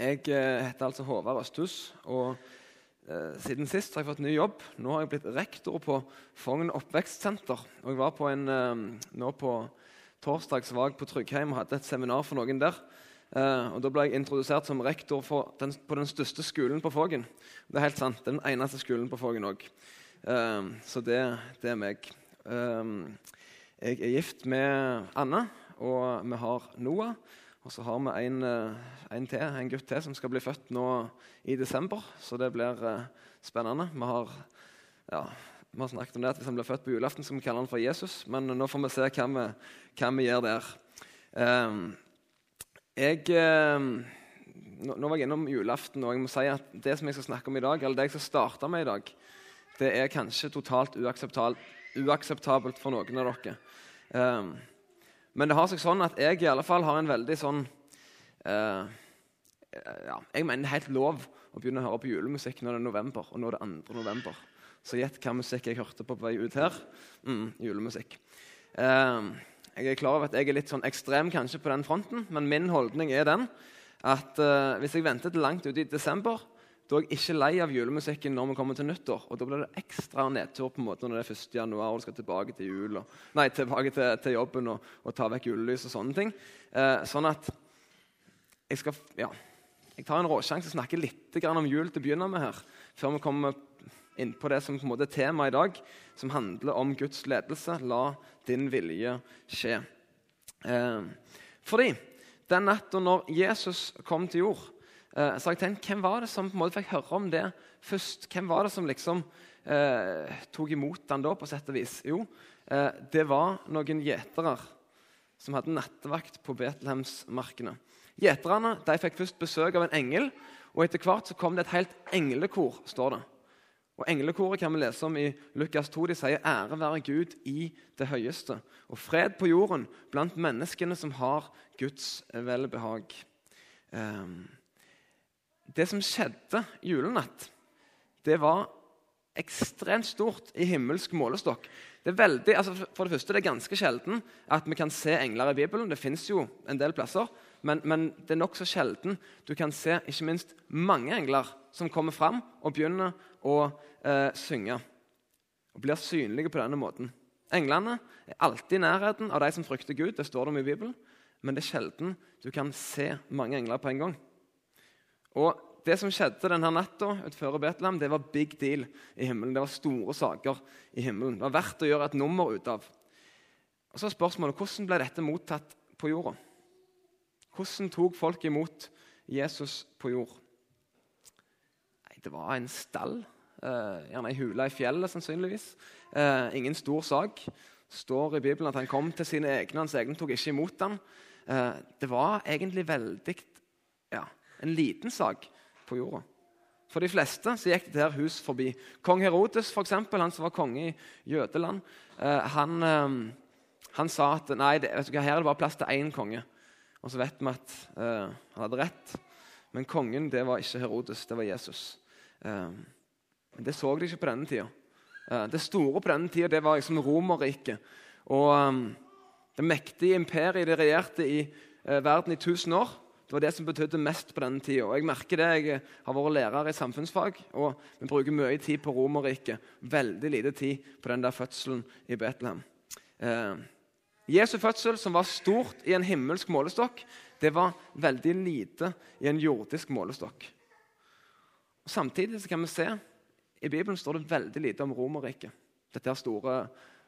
Jeg eh, heter altså Håvard Østhus. og eh, Siden sist har jeg fått ny jobb. Nå har jeg blitt rektor på Fogn oppvekstsenter. Og jeg var på en, eh, nå på torsdag så var jeg på Tryggheim og hadde et seminar for noen der. Eh, og Da ble jeg introdusert som rektor den, på den største skolen på Fogn. Det er helt sant, den eneste skolen på Fogn òg. Eh, så det, det, er meg. Eh, jeg er gift med Anne, og vi har Noah. Og så har vi en, eh, en, til, en gutt til som skal bli født nå i desember. Så det blir uh, spennende. Vi har, ja, vi har, snakket om det at hvis han blir født på julaften, så vi kaller han for Jesus. Men nå får vi se hva vi, hva vi gjør der. Um, jeg, nå, nå, var jeg innom julaften, og jeg må si at det som jeg skal snakke om i dag, eller det jeg skal starte med i dag, det er kanskje totalt uakseptabelt for noen av dere. Um, men det har seg sånn at jeg i alle fall har en veldig sånn uh, ja, Jeg mener det er helt lov å begynne å høre på julemusikk når det er november. Og nå er det 2. november. Så gjett hva musikk jeg hørte på på vei ut her. Mm, julemusikk. Uh, jeg er klar over at jeg er litt sånn ekstrem kanskje på den fronten, men min holdning er den at uh, hvis jeg venter til langt ute i desember, da er jeg ikke lei av julemusikken når vi kommer til nyttår. Og da blir det ekstra nedtur på en måte når det er 1. januar og du skal tilbake til jul. Og, nei, tilbake til, til jobben og, og, ta vekk julelys og sånne ting. Eh, sånn at jeg skal ja, jeg tar en råsjanse og snakker litt om jul til å begynne med her. Før vi kommer inn på det som på en måte er temaet i dag, som handler om Guds ledelse. La din vilje skje. Eh, fordi den natta når Jesus kom til jord så har jeg tenkt, Hvem var det som på en måte fikk høre om det først? Hvem var det som liksom eh, tok imot den da, på sett og vis? Jo, eh, det var noen gjetere som hadde nattevakt på Betlehemsmarkene. Gjeterne de fikk først besøk av en engel, og etter hvert så kom det et helt englekor. står det. Og Englekoret kan vi lese om i Lukas 2. De sier 'ære være Gud i det høyeste', og fred på jorden blant menneskene som har Guds velbehag. Um, det som skjedde julenatt, det var ekstremt stort i himmelsk målestokk. Det er veldig, altså for det første, det er ganske sjelden at vi kan se engler i Bibelen. Det fins jo en del plasser, men, men det er nokså sjelden du kan se ikke minst mange engler som kommer fram og begynner å eh, synge. Og blir synlige på denne måten. Englene er alltid i nærheten av de som frykter Gud. Det står det om i Bibelen. Men det er sjelden du kan se mange engler på en gang. Og Det som skjedde denne natta utenfor Betlehem, det var big deal i himmelen. Det var store saker i himmelen. Det var verdt å gjøre et nummer ut av. Og så er spørsmålet, Hvordan ble dette mottatt på jorda? Hvordan tok folk imot Jesus på jord? Nei, Det var en stall, eh, gjerne ei hule i fjellet sannsynligvis. Eh, ingen stor sak. Står i Bibelen at han kom til sine egne, hans egne tok ikke imot ham. Eh, det var egentlig veldig ja, en liten sak på jorda. For de fleste så gikk det her hus forbi. Kong Herodes, for eksempel, han som var konge i Jødeland, eh, han, eh, han, sa at nei, det, hva, her er det bare plass til én konge. Og så vet vi at uh, han hadde rett. Men kongen det var ikke Herodes, det var Jesus. Uh, men det så de ikke på denne tida. Uh, det store på denne tida det var liksom Romerriket. Og um, det mektige imperiet det regjerte i verden i 1000 år. Det var det som betydde mest på denne tida. Jeg merker det, jeg har vært lærer i samfunnsfag, og vi bruker mye tid på Romerriket. Veldig lite tid på den der fødselen i Betlehem. Eh, Jesu fødsel, som var stort i en himmelsk målestokk, det var veldig lite i en jordisk målestokk. Og samtidig kan vi se i Bibelen står det veldig lite om Romerriket. Dette store,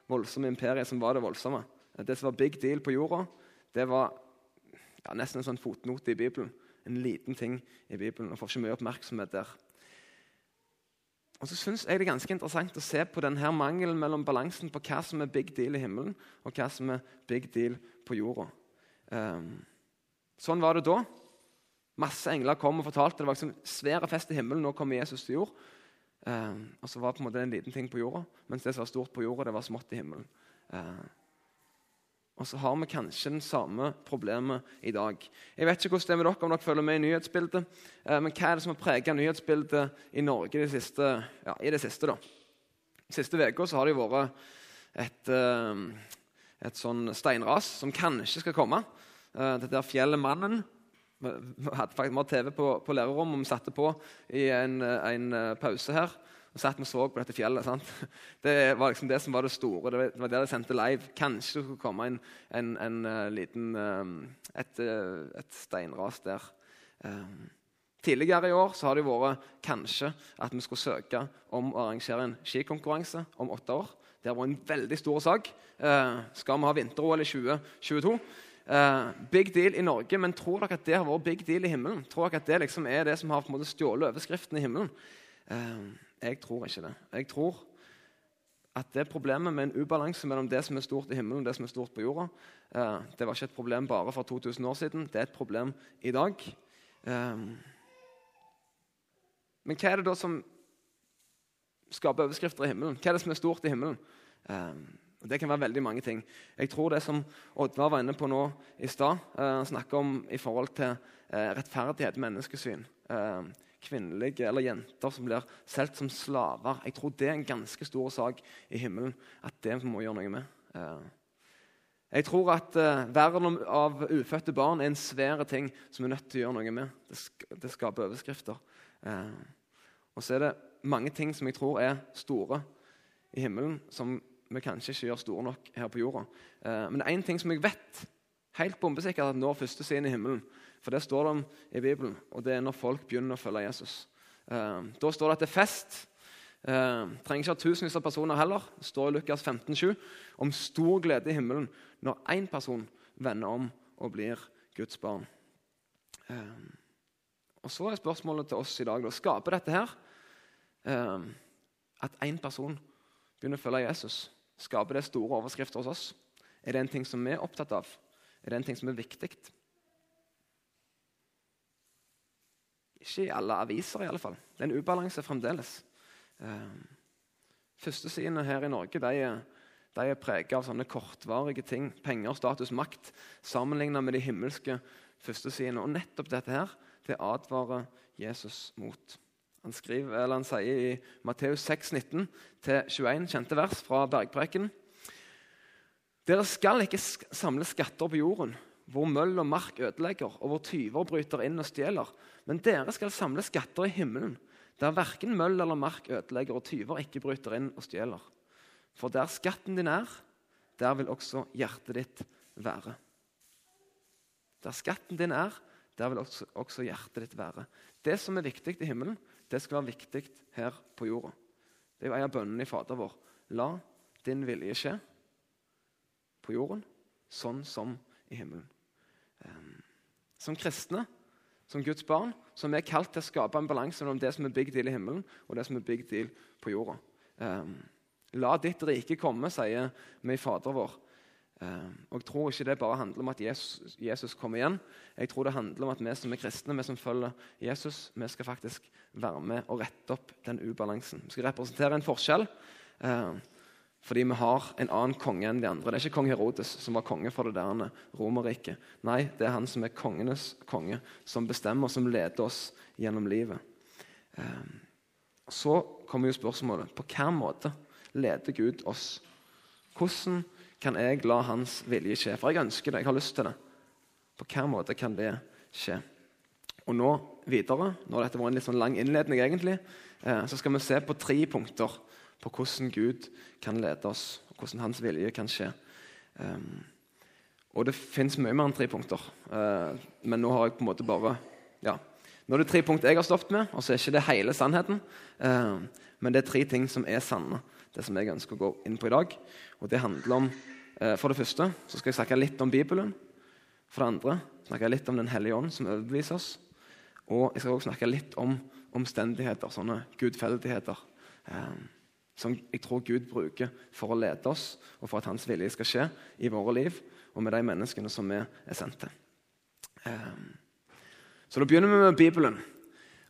voldsomme imperiet som var det voldsomme. Det som var big deal på jorda, det var ja, nesten en sånn fotnote i Bibelen. En liten ting i Bibelen. og Får ikke mye oppmerksomhet der. Og så synes jeg Det er ganske interessant å se på denne mangelen mellom balansen på hva som er big deal i himmelen, og hva som er big deal på jorda. Um, sånn var det da. Masse engler kom og fortalte. Det var liksom svær fest i himmelen. Nå kommer Jesus til jord. Um, og så var det på en måte en liten ting på jorda, mens det som var stort på jorda, det var smått i himmelen. Uh, og så har vi kanskje den samme problemet i dag. Jeg vet ikke hvordan det er med dere, om dere følger med i nyhetsbildet. Eh, men hva er det som har preget nyhetsbildet i Norge i det siste? Ja, i det siste da? siste uka har det vært et, eh, et sånn steinras som kanskje skal komme. Eh, dette er fjellet Mannen. vi hadde faktisk, TV på, på lærerrommet, og vi satte på i en, en pause her. Og satt vi så på dette fjellet. sant? Det var liksom det som var det store. Det var det de sendte live. Kanskje det skulle komme en, en, en uh, liten uh, et, uh, et, steinras der. tidligere i år så har det vært kanskje at vi skulle søke om å arrangere en skikonkurranse om åtte år. Det har vært en veldig stor sak. skal vi ha vinter-OL i 2022? big deal i Norge, men tror dere at det har vært big deal i himmelen? Tror dere at det liksom er det som har på en måte stjålet overskriften i himmelen? Jeg tror ikke det. Jeg tror at det problemet med en ubalanse mellom det som er stort i himmelen og det som er stort på jorda, eh, det var ikke et problem bare for 2000 år siden. Det er et problem i dag. Eh, men hva er det da som skaper overskrifter i himmelen? Hva er det som er stort i himmelen? Eh, det kan være veldig mange ting. Jeg tror det som Oddvar var inne på nå i stad, snakker om i forhold til rettferdighet, menneskesyn kvinnelige eller jenter som blir solgt som slaver. Jeg tror det er en ganske stor sak i himmelen at det må gjøre noe med. Eh, jeg tror at uh, verden av ufødte barn er en svær ting som vi er nødt til å gjøre noe med. Det, sk det skaper overskrifter. Uh, og så er det mange ting som jeg tror er store i himmelen, som vi kanskje ikke gjør store nok her på jorda. Men det er én ting som jeg vet helt bombesikkert at når førstesiden i himmelen. For det står det om i Bibelen, og det er når folk begynner å følge Jesus. Eh, da står det at det er fest. Eh, trenger ikke ha tusenvis av personer heller. Det står i Lukas 15, 7, om stor glede i himmelen når én person vender om og blir Guds barn. Eh, og Så er spørsmålet til oss i dag da, Skaper dette her eh, at én person begynner å følge Jesus? Skaper det store overskrifter hos oss? Er det en ting som vi er opptatt av? Er det en ting som er viktig? Ikke i alle aviser, i alle fall. Det er en ubalanse fremdeles. Eh, Førstesidene her i Norge de de er preget av sånne kortvarige ting. Penger, status, makt. Sammenlignet med de himmelske førstesidene. Og nettopp dette her, det advarer Jesus mot. Han, skriver, han sier i Matteus 6, 19-21, kjente vers fra Bergpreken Dere skal ikke samle skatter på jorden, hvor møll og mark ødelegger, og hvor tyver bryter inn og stjeler. Men dere skal samle skatter i himmelen, der verken møll eller mark ødelegger, og tyver ikke bryter inn og stjeler. For der skatten din er, der vil også hjertet ditt være. Der skatten din er, der vil også, også hjertet ditt være. Det som er viktig i himmelen, det skal være viktig her på jorda. Det er jo en av bønnene i Fader vår. La din vilje skje på jorden, sånn som i himmelen. Ehm, som kristne, som Guds barn, så er kalt til å skape en balanse mellom det som er big deal i himmelen, og det som er big deal på jorda. Um, La ditt rike komme, sier vi i Fader vår. Um, og Jeg tror ikke det bare handler om at Jesus, Jesus, kommer igjen. Jeg tror det handler om at vi som er kristne, vi som følger Jesus, vi skal faktisk være med og rette opp den ubalansen. Vi skal representere en forskjell. Fordi vi har en annen konge enn de andre. Det er ikke kong Herodes som var konge for det der Romerriket. Nei, det er han som er kongenes konge, som bestemmer, som leder oss gjennom livet. Ehm, så kommer jo spørsmålet på hvilken måte leder Gud oss? Hvordan kan jeg la hans vilje skje? For jeg ønsker det, jeg har lyst til det. På hvilken måte kan det skje? Og nå videre, når dette var en litt sånn lang innledning, egentlig, eh, så skal vi se på tre punkter på hvordan Gud kan lede oss, og hvordan hans vilje kan skje. Um, og det fins mye mer enn tre punkter, uh, men nå har jeg på en måte bare ja. Nå er det tre punkter jeg har stoppet med, og så er ikke det hele sannheten. Uh, men det er tre ting som er sanne, det som jeg ønsker å gå inn på i dag. Og det handler om, uh, For det første så skal jeg snakke litt om Bibelen. For det andre snakke litt om Den hellige ånd, som overbeviser oss. Og jeg skal også snakke litt om omstendigheter, sånne gudfeldigheter. Um, som jeg tror Gud bruker for å lede oss, og for at hans vilje skal skje i våre liv og med de menneskene som vi er sendt til. Ehm, så Da begynner vi med Bibelen.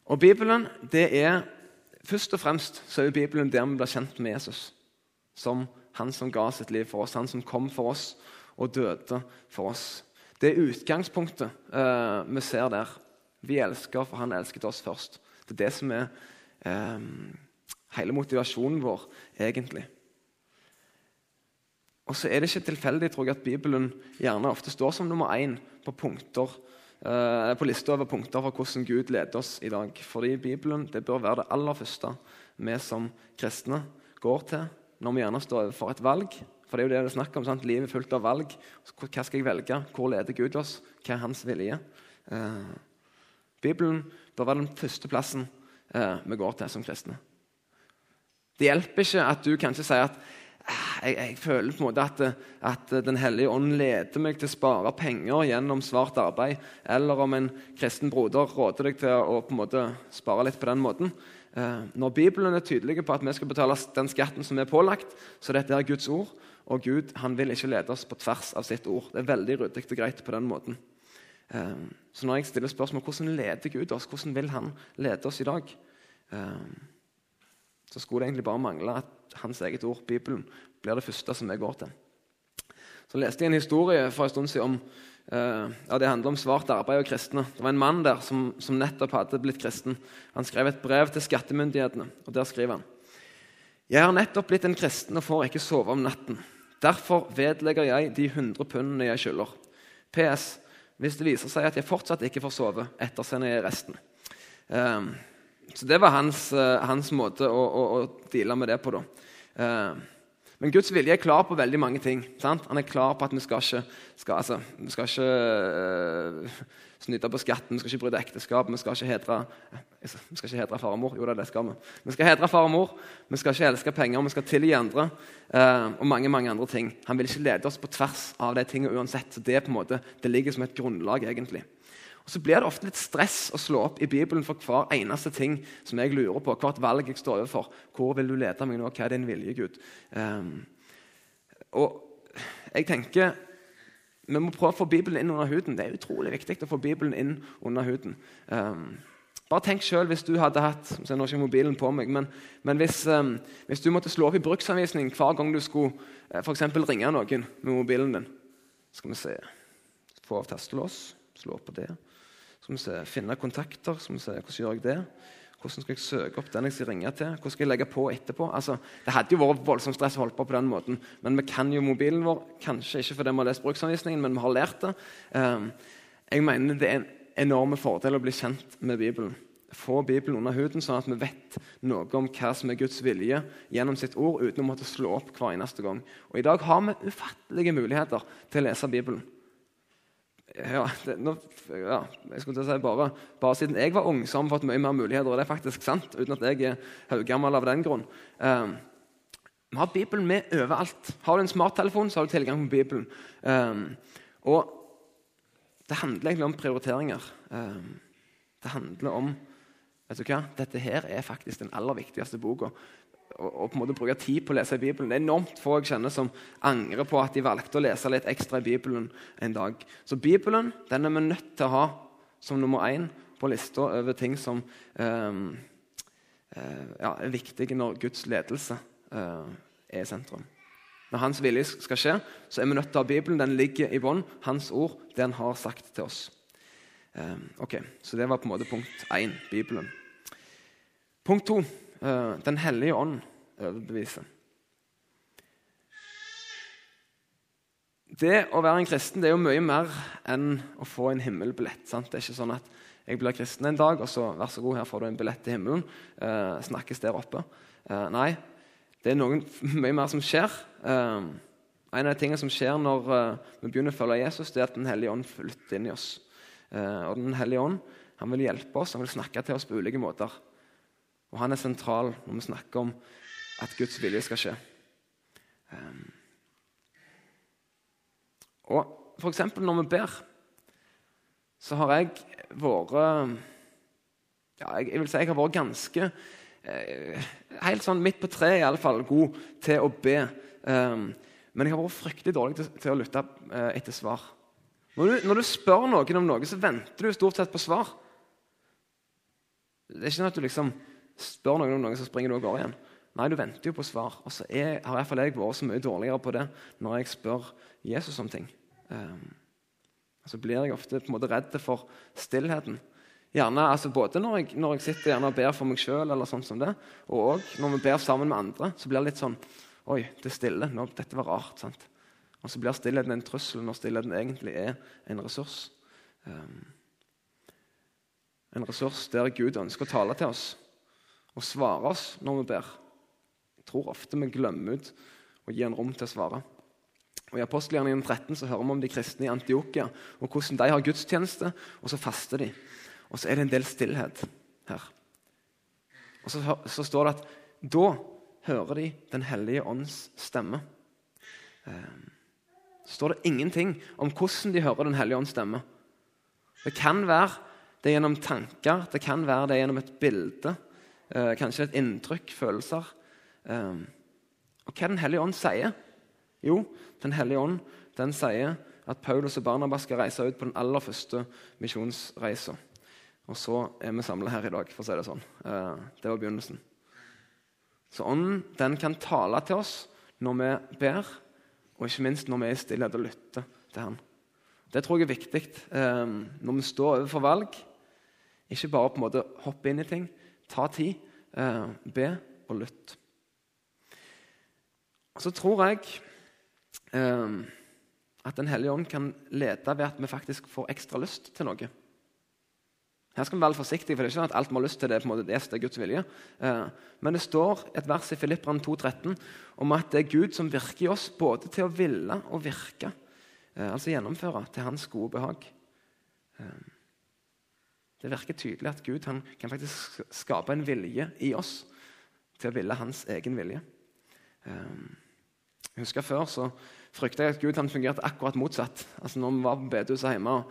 Og Bibelen, det er, Først og fremst så er Bibelen der vi blir kjent med Jesus. Som han som ga sitt liv for oss, han som kom for oss og døde for oss. Det er utgangspunktet eh, vi ser der. Vi elsker, for han elsket oss først. Det er det som er um, hele motivasjonen vår, egentlig. Og så er det ikke tilfeldig tror jeg, at Bibelen gjerne ofte står som nummer én på punkter eh, på lista over punkter for hvordan Gud leder oss i dag. Fordi Bibelen det bør være det aller første vi som kristne går til når vi gjerne står overfor et valg. For det er jo det det er snakk om. sant? Livet er fullt av valg. Hva skal jeg velge? Hvor leder Gud oss? Hva er hans vilje? Eh, Bibelen bør være den første plassen eh, vi går til som kristne. Det hjelper ikke at du kanskje sier at jeg, jeg, føler på en måte at, at, Den hellige ånd leder meg til å spare penger gjennom svart arbeid. Eller om en kristen broder råder deg til å på en måte spare litt på den måten. Eh, når Bibelen er tydelig på at vi skal betale den skatten som er pålagt, så dette er Guds ord. Og Gud han vil ikke lede oss på tvers av sitt ord. Det er veldig ryddig og greit på den måten. Eh, så når jeg stiller spørsmål hvordan leder Gud oss, hvordan vil han lede oss i dag, eh, så skulle det egentlig bare mangle at hans eget ord, Bibelen, blir det første som vi går til. Så leste jeg en historie for en stund siden om uh, ja, det handler om svart arbeid og kristne. Det var en mann der som, som, nettopp hadde blitt kristen. Han skrev et brev til skattemyndighetene. og Der skriver han Jeg har nettopp blitt en kristen og får ikke sove om natten. Derfor vedlegger jeg de 100 pundene jeg skylder. PS. Hvis det viser seg at jeg fortsatt ikke får sove, ettersender jeg resten. Uh, så det var hans, uh, hans måte å, å, å, deale med det på. da. Uh, men Guds vilje er klar på veldig mange ting. Sant? Han er klar på at vi skal ikke, skal, altså, vi skal ikke uh, snyte på skatten, vi skal ikke bryte ekteskap, vi skal ikke hedre vi skal ikke hedre far og mor. Jo, da, det skal vi. Vi skal hedre far og mor, vi skal ikke elske penger, vi skal tilgi andre. Uh, og mange mange andre ting. Han vil ikke lede oss på tvers av de tingene uansett. så Det på en måte, det ligger som et grunnlag, egentlig. Og Så blir det ofte litt stress å slå opp i Bibelen for hver eneste ting som jeg lurer på. Hvert valg jeg står overfor. Hvor vil du lede meg nå? Hva er din vilje, Gud? Um, og jeg tenker Vi må prøve å få Bibelen inn under huden. Det er utrolig viktig å få Bibelen inn under huden. Um, bare tenk selv hvis du hadde hatt så nå ikke mobilen på meg, men, men hvis, um, hvis, du måtte slå opp i bruksanvisning hver gang du skulle uh, for ringe noen med mobilen din Skal vi se Få av tastelås. Slå opp på det. Så må vi finne kontakter. Så må vi se, Hvordan gjør jeg det? Hvordan skal jeg søke opp den jeg skal ringe til? Hvordan skal jeg legge på etterpå? Altså, det hadde jo vært voldsomt stress å holde på på den måten, men vi kan jo mobilen vår. Kanskje ikke fordi vi har lest bruksanvisningen, men vi har lært det. Um, jeg mener Det er en enorm fordel å bli kjent med Bibelen. Få Bibelen under huden, sånn at vi vet noe om hva som er Guds vilje gjennom sitt ord, uten å måtte slå opp hver eneste gang. Og I dag har vi ufattelige muligheter til å lese Bibelen ja, det, nå, ja, jeg skulle til å si bare, bare siden jeg var ung, så har vi fått mye mer muligheter. og det er faktisk sant, uten at jeg er haugammel av den grunn. Um, vi har Bibelen med overalt. Har du en smarttelefon, så har du tilgang på Bibelen. Um, og det handler egentlig om prioriteringer. Um, det handler om vet du hva? Dette her er faktisk den aller viktigste boka og, på en måte bruke tid på å lese i Bibelen. Det er enormt få jeg kjenner som angrer på at de valgte å lese litt ekstra i Bibelen en dag. Så Bibelen den er vi nødt til å ha som nummer én på lista over ting som eh, uh, ja, er viktige når Guds ledelse eh, er i sentrum. Når Hans vilje skal skje, så er vi nødt til å ha Bibelen. Den ligger i bånn. Hans ord, det han har sagt til oss. Um, ok, Så det var på en måte punkt én Bibelen. Punkt to Den hellige ånd overbeviser. Det å være en kristen det er jo mye mer enn å få en himmelbillett. Sant? Det er ikke sånn at jeg blir kristen en dag, og så vær så god, her får du en billett til himmelen. Eh, snakkes der oppe. Eh, nei, det er noe mye mer som skjer. Eh, en av de tingene som skjer når vi begynner å følge Jesus, det er at Den hellige ånd flytter inn i oss. og Den hellige ånd han vil hjelpe oss, han vil snakke til oss på ulike måter. Og han er sentral når vi snakker om at Guds vilje skal skje. Um, og f.eks. når vi ber, så har jeg vært ja, jeg, vil si jeg har vært ganske eh, Helt sånn midt på treet i alle fall, god til å be. Um, men jeg har vært fryktelig dårlig til å lytte eh, etter svar. Når du, når du, spør noen om noe, så venter du stort sett på svar. Det er ikke sånn at du liksom spør noen om noe, så springer du og går igjen. Nei, du venter jo på svar. Og så er, har iallfall jeg vært så mye dårligere på det når jeg spør Jesus om ting. Um, så blir jeg ofte på en måte redd for stillheten. Gjerne, altså Både når jeg, når jeg sitter gjerne og ber for meg sjøl, sånn og også når vi ber sammen med andre, så blir det litt sånn Oi, det er stille. Nå, dette var rart. sant? Og så blir stillheten en trussel når stillheten egentlig er en ressurs. Um, en ressurs der Gud ønsker å tale til oss og svare oss når vi ber. Jeg tror ofte vi glemmer ut å gi en rom til å svare. Og I apostelgjerningen 13 så hører vi om de kristne i Antiokia og hvordan de har gudstjeneste, og så faster de. Og så er det en del stillhet her. Og så, så står det at da hører de Den hellige ånds stemme. Ehm, så står det ingenting om hvordan de hører Den hellige ånds stemme. Det kan være det gjennom tanker, det kan være det gjennom et bilde. Eh, kanskje et inntrykk, følelser. Eh, og hva Den hellige ånd sier? Jo, Den hellige ånd den sier at Paulus og Barnabas skal reise ut på den aller første misjonsreisa. Og så er vi samla her i dag, for å si det sånn. Eh, det var begynnelsen. Så Ånden den kan tale til oss når vi ber, og ikke minst når vi er i stillhet og lytter til Han. Det tror jeg er viktig eh, når vi står overfor valg. Ikke bare på en måte hoppe inn i ting. Ta tid, eh, be og lytt. Så tror jeg eh, at Den hellige ånd kan lede ved at vi faktisk får ekstra lyst til noe. Her skal vi være forsiktige, for det er ikke sånn at alt vi har lyst til, det er på en måte det, er Guds vilje. Eh, men det står et vers i Filipperne 2,13 om at det er Gud som virker i oss både til å ville og virke, altså gjennomføre, til hans gode behag. Eh, det virker tydelig at Gud kan faktisk skape en vilje i oss til å ville hans egen vilje. Um, jeg husker Før så frykta jeg at Gud fungerte akkurat motsatt. Altså Når vi var på bedehuset hjemme og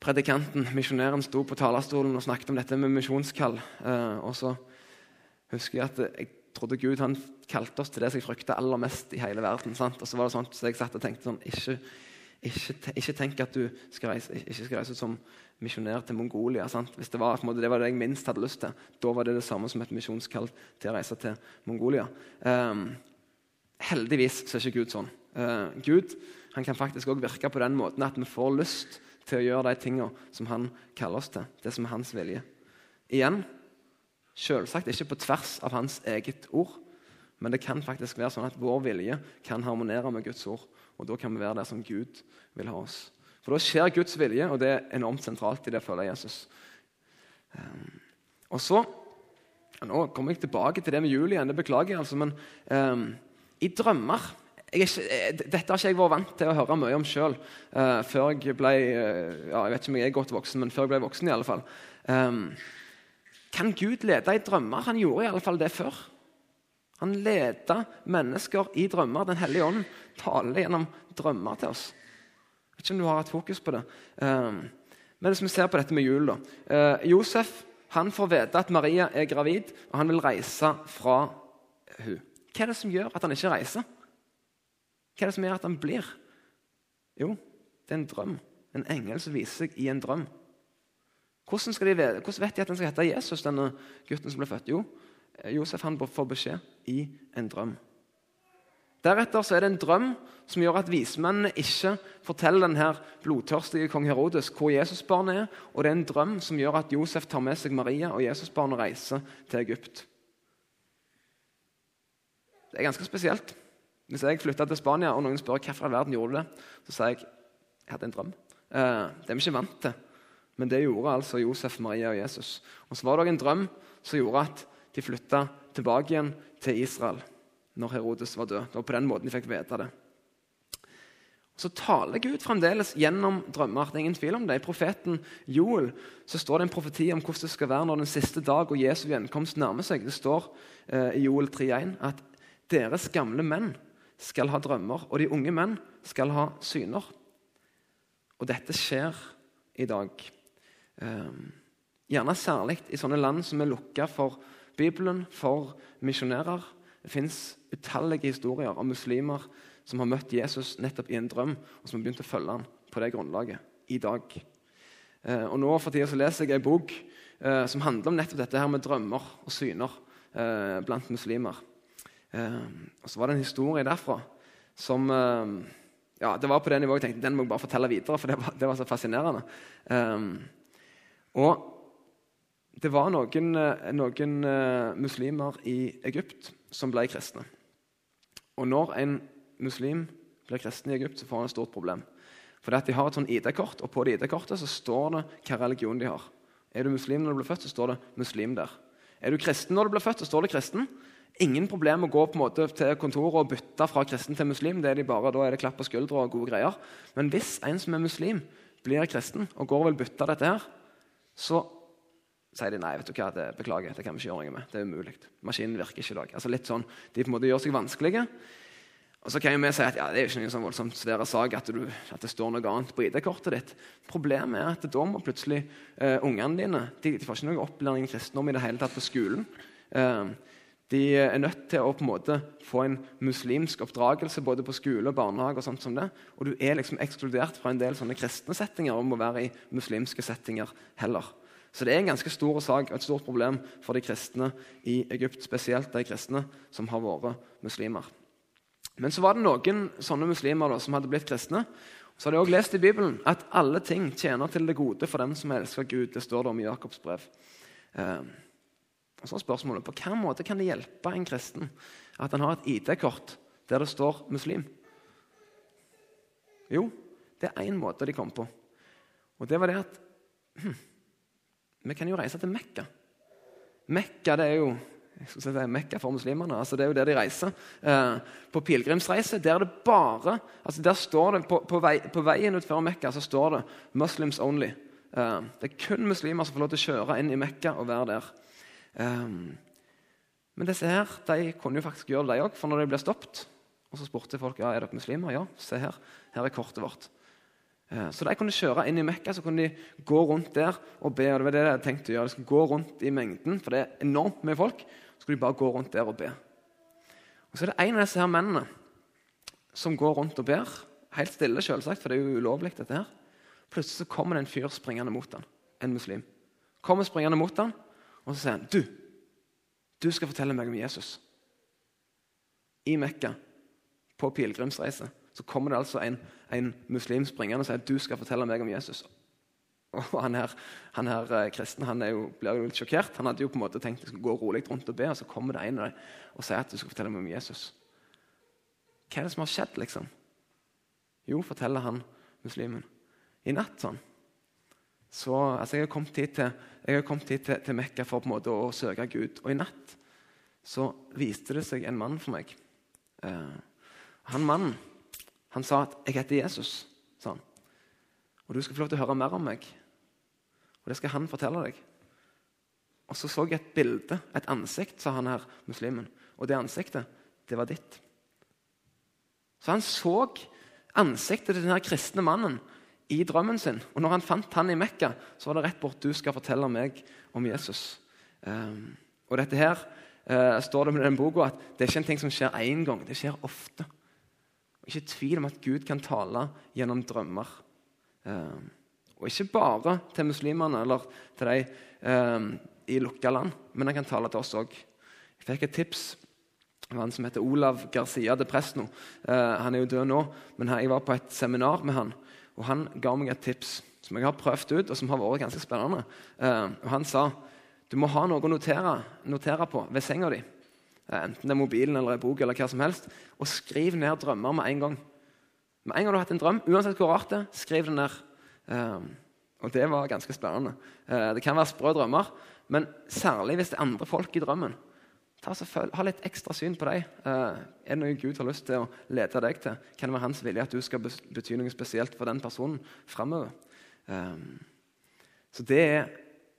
predikanten, misjonæren, sto på talerstolen og snakket om dette med misjonskall, uh, og så husker jeg at jeg trodde Gud han kalte oss til det som jeg frykta aller mest i hele verden. Sant? Og så var det sånn, så jeg satt og tenkte sånn Ikke, ikke, ikke tenk at du skal reise, ikke skal reise som misjonær til Mongolia. Sant? Hvis det var, måte, det var, det jeg minst hadde lyst til, da var det det samme som et misjonskall til å reise til Mongolia. Um, heldigvis så er ikke Gud sånn. Uh, Gud han kan faktisk også virke på den måten at vi får lyst til å gjøre de tingene som han kaller oss til. Det som er hans vilje. Igjen, selvsagt ikke på tvers av hans eget ord. Men det kan faktisk være sånn at vår vilje kan harmonere med Guds ord. Og da kan vi være der som Gud vil ha oss. For da skjer Guds vilje, og det er enormt sentralt i det følger Jesus. Um, og så Nå kommer jeg tilbake til det med jul igjen, det beklager jeg, altså, men um, i drømmer ikke, eh, Dette har ikke jeg vært vant til å høre mye om sjøl uh, eh, før jeg ble uh, ja, Jeg vet ikke om jeg er godt voksen, men før jeg ble voksen. i alle fall. Um, kan Gud lede i drømmer? Han gjorde i alle fall det før. Han leder mennesker i drømmer. Den hellige ånd taler gjennom drømmer til oss Jeg vet ikke om du har hatt fokus på det. Um, men hvis vi ser på dette med jul da. Uh, Josef han får vite at Maria er gravid, og han vil reise fra hun. Hva er det som gjør at han ikke reiser? Hva er det som gjør at han blir? Jo, det er en drøm. En engel som viser seg i en drøm. Hvordan, de, hvordan vet de at den skal hete Jesus, denne gutten som ble født? Jo, Josef han får beskjed i en drøm. Deretter så er det en drøm som gjør at vismennene ikke forteller denne blodtørstige kong Herodes hvor Jesusbarnet er. Og det er en drøm som gjør at Josef tar med seg Maria og Jesusbarnet reiser til Egypt. Det er ganske spesielt. Hvis jeg flytta til Spania og noen spør hvorfor i verden gjorde det, så sier jeg jeg hadde en drøm. Eh, det er vi ikke vant til, men det gjorde altså Josef, Maria og Jesus. Og så var det òg en drøm som gjorde at de flytta tilbake igjen til Israel når Herodes var død. Det var på den måten de fikk vite det. Så taler Gud fremdeles gjennom drømmer. det er ingen tvil om det. I profeten Joel så står det en profeti om hvordan det skal være når den siste dag og Jesu gjenkomst nærmer seg. Det står eh, i Joel 3,1 at deres gamle menn skal ha drømmer, og de unge menn skal ha syner. Og dette skjer i dag. Eh, gjerne særlig i sånne land som er lukka for Bibelen, for misjonærer det fins utallige historier om muslimer som har møtt Jesus nettopp i en drøm, og som har begynt å følge ham på det grunnlaget i dag. Eh, og nå for tida så leser jeg en bok eh, som handler om nettopp dette her med drømmer og syner eh, blant muslimer. Og så var det en historie derfra som ja, Det var på det nivået jeg tenkte den må jeg bare fortelle videre, for det var, det var så fascinerende. Og det var noen, noen muslimer i Egypt som ble kristne. Og når en muslim blir kristen i Egypt, så får han et stort problem. For De har et sånn ID-kort, og på det ID-kortet så står det hva religion de har. Er du muslim når du blir født, så står det 'muslim' der. Er du kristen når du blir født, så står det 'kristen'. Ingen problem å gå på en måte til kontoret og bytte fra kristen til muslim. det er de bare, Da er det klapp på skuldra og gode greier. Men hvis en som er muslim, blir kristen og går og vil bytte dette her, så sier de nei, vet du hva, det, beklager, det kan vi ikke gjøre noe med. Det er umulig. Maskinen virker ikke i dag. Altså litt sånn, De på en måte gjør seg vanskelige. Og så kan jo vi si at ja, det er ikke noe sånn voldsomt svære sak at, at, det står noe annet på ID-kortet ditt. Problemet er at da må plutselig uh, ungene dine de, de, får ikke noe opplæring i kristendom i det hele tatt på skolen. Uh, de er nødt til å på en måte få en muslimsk oppdragelse både på skole og barnehage. Og sånt som det. Og du er liksom ekskludert fra en del sånne kristne settinger om å være i muslimske settinger heller. Så det er en ganske stor sak og et stort problem for de kristne i Egypt. Spesielt de kristne som har vært muslimer. Men så var det noen sånne muslimer da, som hadde blitt kristne. Så har de også lest i Bibelen at alle ting tjener til det gode for dem som elsker Gud. Det står det om i Jakobs brev. Eh, og så er spørsmålet på hvilken måte kan det hjelpe en kristen at han har et ID-kort der det står 'muslim'? Jo, det er én måte de kom på. Og det var det at hm, Vi kan jo reise til Mekka. Mekka det er jo jeg skal si det er Mekka for muslimene. altså Det er jo der de reiser. Eh, på pilegrimsreise der er det bare altså der står det, På, på, vei, på veien utfor Mekka så står det 'Muslims only'. Eh, det er kun muslimer som får lov til å kjøre inn i Mekka og være der. Eh, men disse her, de kunne jo faktisk gjøre det, de òg. For når de ble stoppet, og så spurte folk ja, er dere muslimer. Ja, se her. Her er kortet vårt. Eh, så de kunne kjøre inn i Mekka så kunne de gå rundt der og be. og det var det jeg tenkte å gjøre. De skulle gå rundt i mengden, for det er enormt mye folk Så skulle de bare gå rundt der og be. Og Så er det en av disse her mennene som går rundt og ber, helt stille, selvsagt, for det er jo ulovlig. dette her. Plutselig så kommer det en fyr springende mot ham, en muslim. Kommer springende mot ham, og så sier han, 'Du, du skal fortelle meg om Jesus.' I Mekka, på pilegrimsreise, så kommer det altså en, en muslim springende og sier, 'Du skal fortelle meg om Jesus.' Og han her, han her eh, kristen han jo, blir jo litt sjokkert. Han hadde jo på en måte tenkt at skulle gå rolig rundt og be, og så kommer det en av dem og sier at du skal fortelle meg om Jesus. Hva er det som har skjedd, liksom? Jo, forteller han muslimen. I natt sånn. Så, altså, Jeg har kommet hit, til, jeg kommet hit til, til, Mekka for på en måte å søke Gud. Og i natt så viste det seg en mann for meg. Eh, han mannen han sa at 'jeg heter Jesus'. sa han. Og du skal få lov til å høre mer om meg. Og det skal han fortelle deg. Og så så jeg et bilde, et ansikt, sa han her, muslimen. Og det ansiktet, det var ditt. Så han så ansiktet til denne kristne mannen i drømmen sin. Og når han fant han i Mekka, så var det rett bort du skal fortelle meg om Jesus. Um, og dette her uh, står det med den boka at det er ikke en ting som skjer én gang. Det skjer ofte. Ikke tvil om at Gud kan tale gjennom drømmer. Uh, og ikke bare til muslimene eller til de uh, i lukka land, men han kan tale til oss òg. Jeg fikk et tips av han som heter Olav Garcia de Presno. Uh, han er jo død nå, men jeg var på et seminar med han, og han ga meg et tips som jeg har prøvd ut, og som har vært ganske spennende. og Han sa du må ha noe å notere, notere på ved senga di. Enten det er mobilen eller en bok, eller hva som helst, og skriv ned drømmer med en gang. Med en gang du har hatt en drøm, uansett hvor rart det er, skriv det ned. Um, og det var ganske spennende. Uh, det kan være sprø drømmer, men særlig hvis det er andre folk i drømmen. Føl, ha litt ekstra syn på dem. Uh, er det noe Gud har lyst til å lede deg til? Kan det være hans vilje at du skal bety noe spesielt for den personen framover? Um, så det er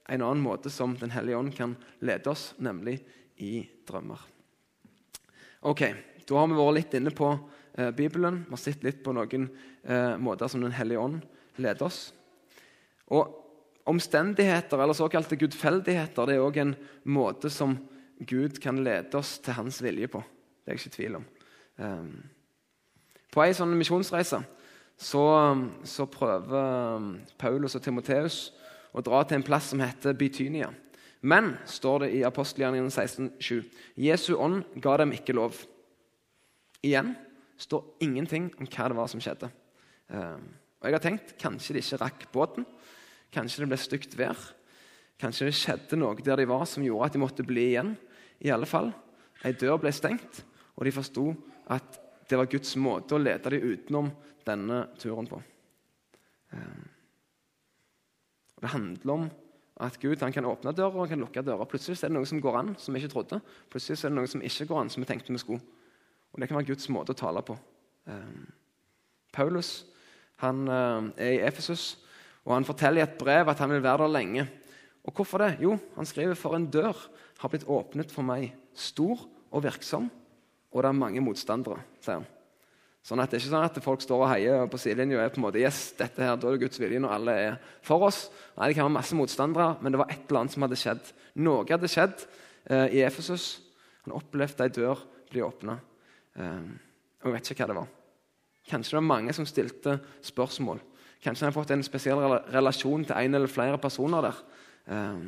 en annen måte som Den hellige ånd kan lede oss, nemlig i drømmer. Ok, Da har vi vært litt inne på eh, Bibelen. Vi har sett litt på noen eh, måter som Den hellige ånd leder oss. Og Omstendigheter, eller såkalte gudfeldigheter, det er òg en måte som Gud kan lede oss til hans vilje på. Det er jeg ikke i tvil om. Um, på ei sånn misjonsreise så, så, prøver um, Paulus og Timoteus å dra til en plass som heter Bytynia. Men, står det i apostelgjerningen 16,7, Jesu ånd ga dem ikke lov. Igjen står ingenting om hva det var som skjedde. Um, og jeg har tenkt kanskje de ikke rakk båten. Kanskje det ble stygt vær. Kanskje det skjedde noe der de var som gjorde at de måtte bli igjen. I alle fall, Ei dør ble stengt, og de forsto at det var Guds måte å lede dem utenom denne turen på. Um, det handler om At Gud kan åpne dører og han kan lukke dører. Plutselig er det noe som går an, som vi ikke trodde. Plutselig er det noe som ikke går an, som vi tenkte vi skulle. Og Det kan være Guds måte å tale på. Um, Paulus han uh, er i Efesus, og han forteller i et brev at han vil være der lenge. Og Hvorfor det? Jo, han skriver for en dør har blitt åpnet for meg, stor og virksom, og det er mange motstandere. sier han. Sånn at Det er ikke sånn at folk står og heier på sidelinja og er på en måte, yes, dette her, da er det Guds vilje når alle er for oss. Nei, Det kan være masse motstandere, men det var et eller annet som hadde skjedd. Noe hadde skjedd eh, i Efesus. Han opplevde ei dør bli åpna. Eh, og jeg vet ikke hva det var. Kanskje det var mange som stilte spørsmål. Kanskje han har fått en spesiell relasjon til en eller flere personer der. Eh,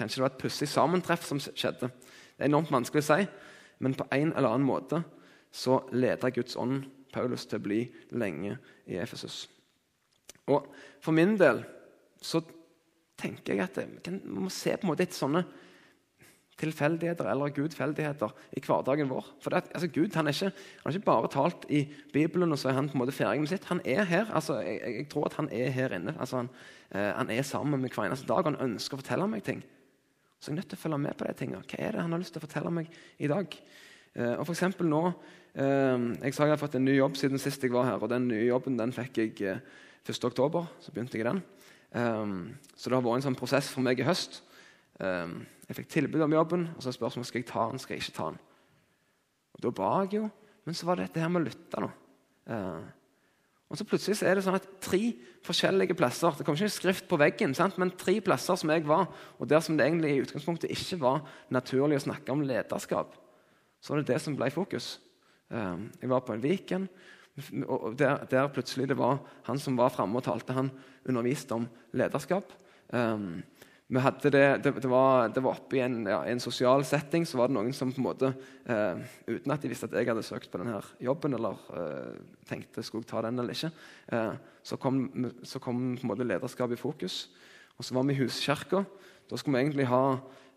kanskje det var et pussig sammentreff som skjedde. Det er enormt vanskelig å si, men på en eller annen måte så leda Guds ånd Paulus til å bli lenge i Efesus. Og For min del så tenker jeg at vi må se på en måte etter sånne tilfeldigheter eller gudfeldigheter i hverdagen vår. For det, altså, Gud han, ikke, han har ikke bare talt i Bibelen, og så er han på en måte ferdig med sitt. Han er her. altså Jeg, jeg tror at han er her inne. altså Han, eh, han er sammen med hver eneste dag, han ønsker å fortelle meg ting. Så jeg er nødt til å følge med på de tingene. Hva er det han har lyst til å fortelle meg i dag? Eh, og for nå jeg sa jeg hadde fått en ny jobb siden sist jeg var her. og Den nye jobben den fikk jeg 1.10. Eh, så begynte jeg i den. Ehm, så det har vært en sånn prosess for meg i høst. Ehm, jeg fikk tilbud om jobben, og så er spørsmålet skal jeg ta den, skal jeg ikke ta den. Og Da ba jeg jo, men så var det dette her med å lytte. nå. Og så plutselig så er det sånn at tre forskjellige plasser Det kom ikke skrift på veggen, sant? men tre plasser som jeg var, og der som det egentlig i utgangspunktet ikke var naturlig å snakke om lederskap, så var det det som ble fokus. Ehm, jeg var på en Viken, og der, der, plutselig det var han som var framme og talte. Han underviste om lederskap. Um, det, det, det, var, det, var, oppe i en, ja, en, sosial setting. Så var det noen som på en måte, eh, uten at de visste at jeg hadde søkt på denne jobben, eller eh, tenkte skulle jeg ta den eller ikke, eh, så, kom, så kom lederskap i fokus. Og så var vi i huskirka. Da skulle vi egentlig ha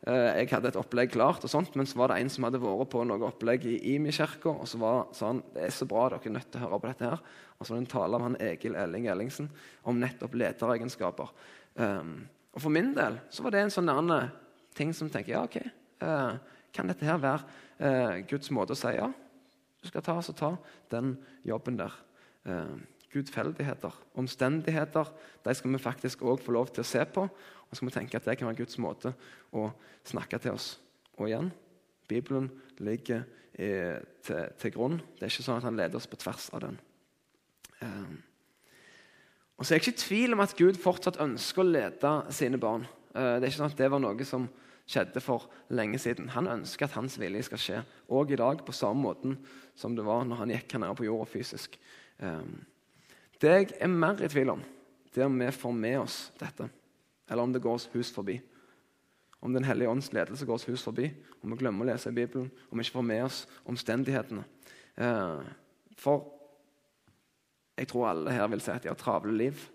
jeg hadde et opplegg klart, og sånt, men så var det en som hadde vært på noe opplegg i Imi-kirka. Og så var, sa han det er så bra, dere er nødt til å høre på dette. her. Og så var det en tale av han Egil Elling Ellingsen om nettopp lederegenskaper. Um, og For min del så var det en sånn annen ting som tenker ja, ok, uh, kan dette her være uh, Guds måte å si ja, du skal ta, så ta den jobben der. Uh, gudfeldigheter, omstendigheter, de skal vi faktisk òg få lov til å se på. Og så skal vi tenke at det kan være Guds måte å snakke til oss. Og igjen, Bibelen ligger eh, til, til, grunn. Det er ikke sånn at han leder oss på tvers av den. Eh. Og så er jeg ikke i tvil om at Gud fortsatt ønsker å lede sine barn. Eh, det er ikke sånn at det var noe som skjedde for lenge siden. Han ønsker at hans vilje skal skje òg i dag, på samme måten som det var når han gikk her nede på jorda fysisk. Eh. Det jeg er mer i tvil om, det er om vi får med oss dette eller om det går oss hus forbi. Om Den hellige ånds ledelse går oss hus forbi, om vi glemmer å lese i Bibelen, om vi ikke får med oss omstendighetene. Eh, for jeg tror alle her vil si at de har travle liv.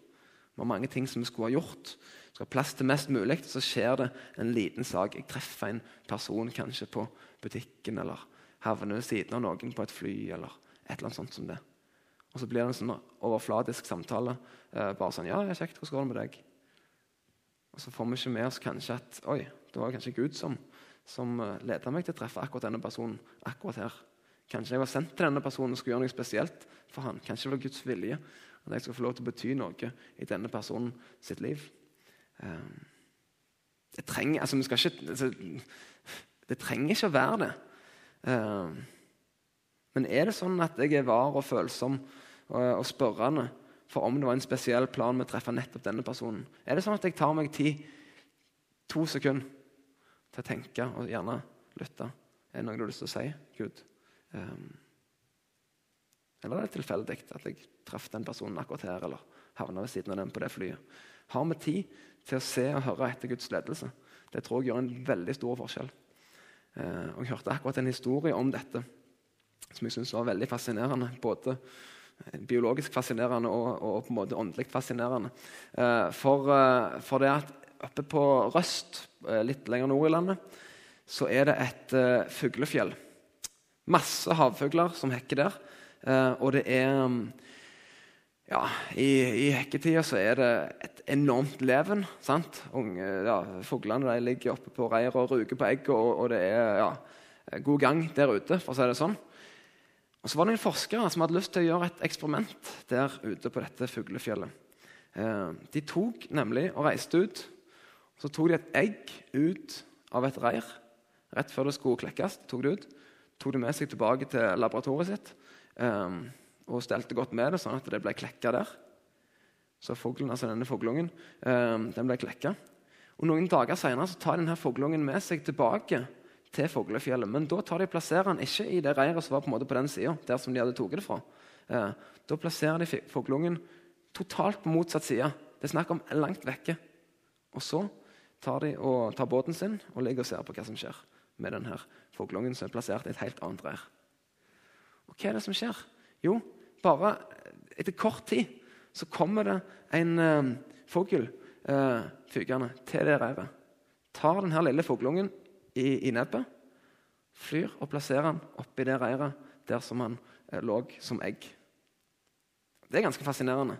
Vi har mange ting som vi skulle ha gjort. Skal ha plass til mest mulig, så skjer det en liten sak. Jeg treffer en person kanskje på butikken, eller havner ved siden av noen på et fly, eller et eller annet sånt som det. Og så blir det en sånn overfladisk samtale. Eh, bare sånn 'Ja, jeg kjekt. Hvordan går det med deg?' Og så får vi ikke med oss kanskje at oi, det var kanskje Gud som, som eh, leda meg til å treffe akkurat denne personen akkurat her. Kanskje jeg var sendt til denne personen og skulle gjøre noe spesielt for han. Kanskje det var Guds vilje at jeg skal få lov til å bety noe i denne personen sitt liv. Um, det trenger altså, vi skal ikke, altså, det trenger ikke å være det. Um, men er det sånn at jeg er var og følsom og, og spørrende for om det var en spesiell plan med å treffe nettopp denne personen. Er det sånn at jeg tar meg tid, to sekunder, til å tenke og gjerne lytte? Er det noe du har lyst til å si, Gud? Um, eller er det tilfeldig at jeg traff den personen akkurat her, eller havna ved siden av den på det flyet? Har vi tid til å se og høre etter Guds ledelse? Det tror jeg gjør en veldig stor forskjell. Uh, og Jeg hørte akkurat en historie om dette som jeg syns var veldig fascinerende. både biologisk fascinerende og, og, på en måte åndelig fascinerende. Eh, for, eh, for, det at oppe på Røst, eh, litt lenger nord i landet, så er det et fuglefjell. Masse havfugler som hekker der. og det er ja, I, i hekketida så er det et enormt leven. sant? Unge, ja, Fuglene ligger oppe på reiret og ruger på egg, og, og, det er ja, god gang der ute. for å si det sånn. Og Så var det noen forskere som hadde lyst til å gjøre et eksperiment der ute på dette fuglefjellet. Eh, de tok nemlig og reiste ut. Så tok de et egg ut av et reir rett før det skulle klekkes. tok det ut, tok det med seg tilbake til laboratoriet sitt. Eh, og stelte godt med det, sånn at det ble klekka der. Så foglen, altså denne fuglungen eh, den ble klekka. Og Noen dager senere tar denne fuglungen med seg tilbake til fuglefjellet. Men da tar de plasserer han ikke i det reiret som var på, på den sida. Der som de hadde tatt det fra. Eh, da plasserer de fuglungen totalt på motsatt side. Det er snakk om langt vekke. Og så tar de og tar båten sin og ligger og ser på hva som skjer med denne fuglungen som er plassert i et helt annet reir. Og hva er det som skjer? Jo, bare etter kort tid så kommer det en eh, fugl eh, fygende til det reiret. Tar denne lille fuglungen i, i, nebbet, flyr og plasserer den oppi det reiret der som han eh, lå som egg. Det er ganske fascinerende.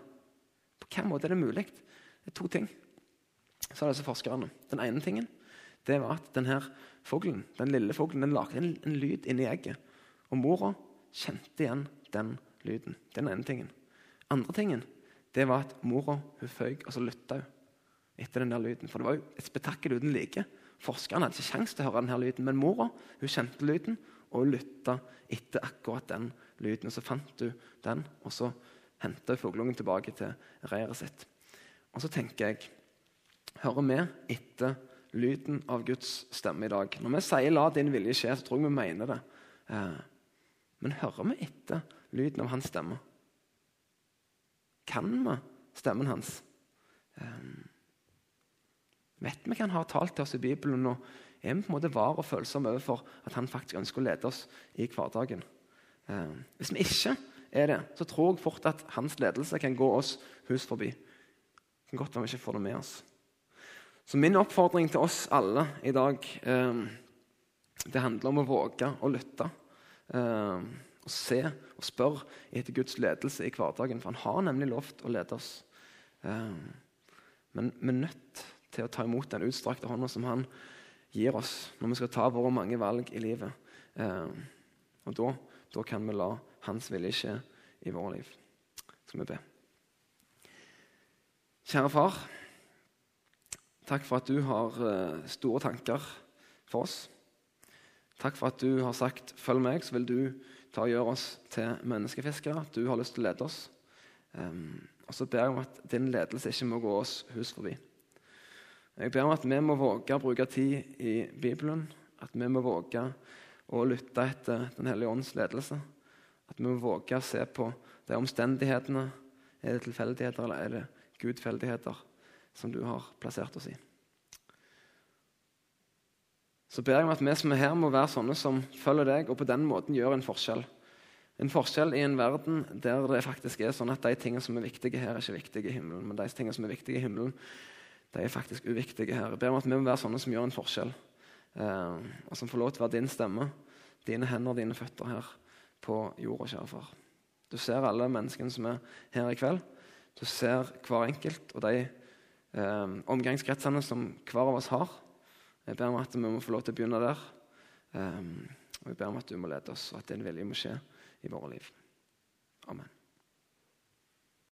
På hvilken måte er det mulig? Det er to ting. Er disse forskerne. Den ene tingen det var at denne fuglen, den lille fuglen den lagde en, en lyd inni egget. Og mora kjente igjen den lyden. Den ene tingen. Andre tingen det var at mora hun føyk, og så lytta hun etter den der lyden. For det var jo et spetakkel uten like. Forskerne hadde ikke kjangs til å høre denne lyden, men mora hun kjente lyden og lytta etter akkurat den lyden. Og Så fant hun den, og så henta hun fugleungen tilbake til reiret sitt. Og så tenker jeg Hører vi etter lyden av Guds stemme i dag? Når vi sier 'la din vilje skje', så tror jeg vi mener det. Eh, men hører vi etter lyden av hans stemme? Kan vi stemmen hans? Vet vi hva han har talt til oss i Bibelen? og Er vi på en måte var og følsomme overfor at han faktisk ønsker å lede oss i hverdagen? Eh, hvis vi ikke er det, så tror jeg fort at hans ledelse kan gå oss hus forbi. Det kan godt være vi ikke får det med oss. Så min oppfordring til oss alle i dag eh, det handler om å våge å lytte. Eh, og se og spørre etter Guds ledelse i hverdagen. For han har nemlig lovt å lede oss. Eh, men vi er nødt til å ta imot den utstrakte hånda som han gir oss når vi skal ta våre mange valg i livet. Uh, og da, da, kan vi la hans vilje skje i våre liv. Skal vi be. Kjære far. Takk for at du har uh, store tanker for oss. Takk for at du har sagt 'følg meg', så vil du ta og gjøre oss til menneskefiskere. Du har lyst til å lede oss. Um, og så ber jeg om at din ledelse ikke må gå oss hus forbi. Jeg ber om at vi må våge å bruke tid i Bibelen. At vi må våge å lytte etter Den hellige ånds ledelse. At vi må våge å se på de omstendighetene. Er det tilfeldigheter, eller er det gudfeldigheter som du har plassert oss i? så ber jeg om at vi som er her, må være sånne som følger deg, og på den måten gjør en forskjell. En forskjell i en verden der det faktisk er sånn at de tingene som er viktige her, er ikke viktige i himmelen. Men de tingene som er viktige i himmelen, de er faktisk uviktige her. Jeg ber om at vi må være sånne som gjør en forskjell. Eh, og som får lov til å være din stemme, dine hender, dine føtter her på jorda, kjære far. Du ser alle menneskene som er her i kveld. Du ser hver enkelt og de eh, omgangskretsene som hver av oss har. Jeg ber om at vi må få lov til å begynne der. Eh, og jeg ber om at du må lede oss, og at din vilje må skje i våre liv. Amen.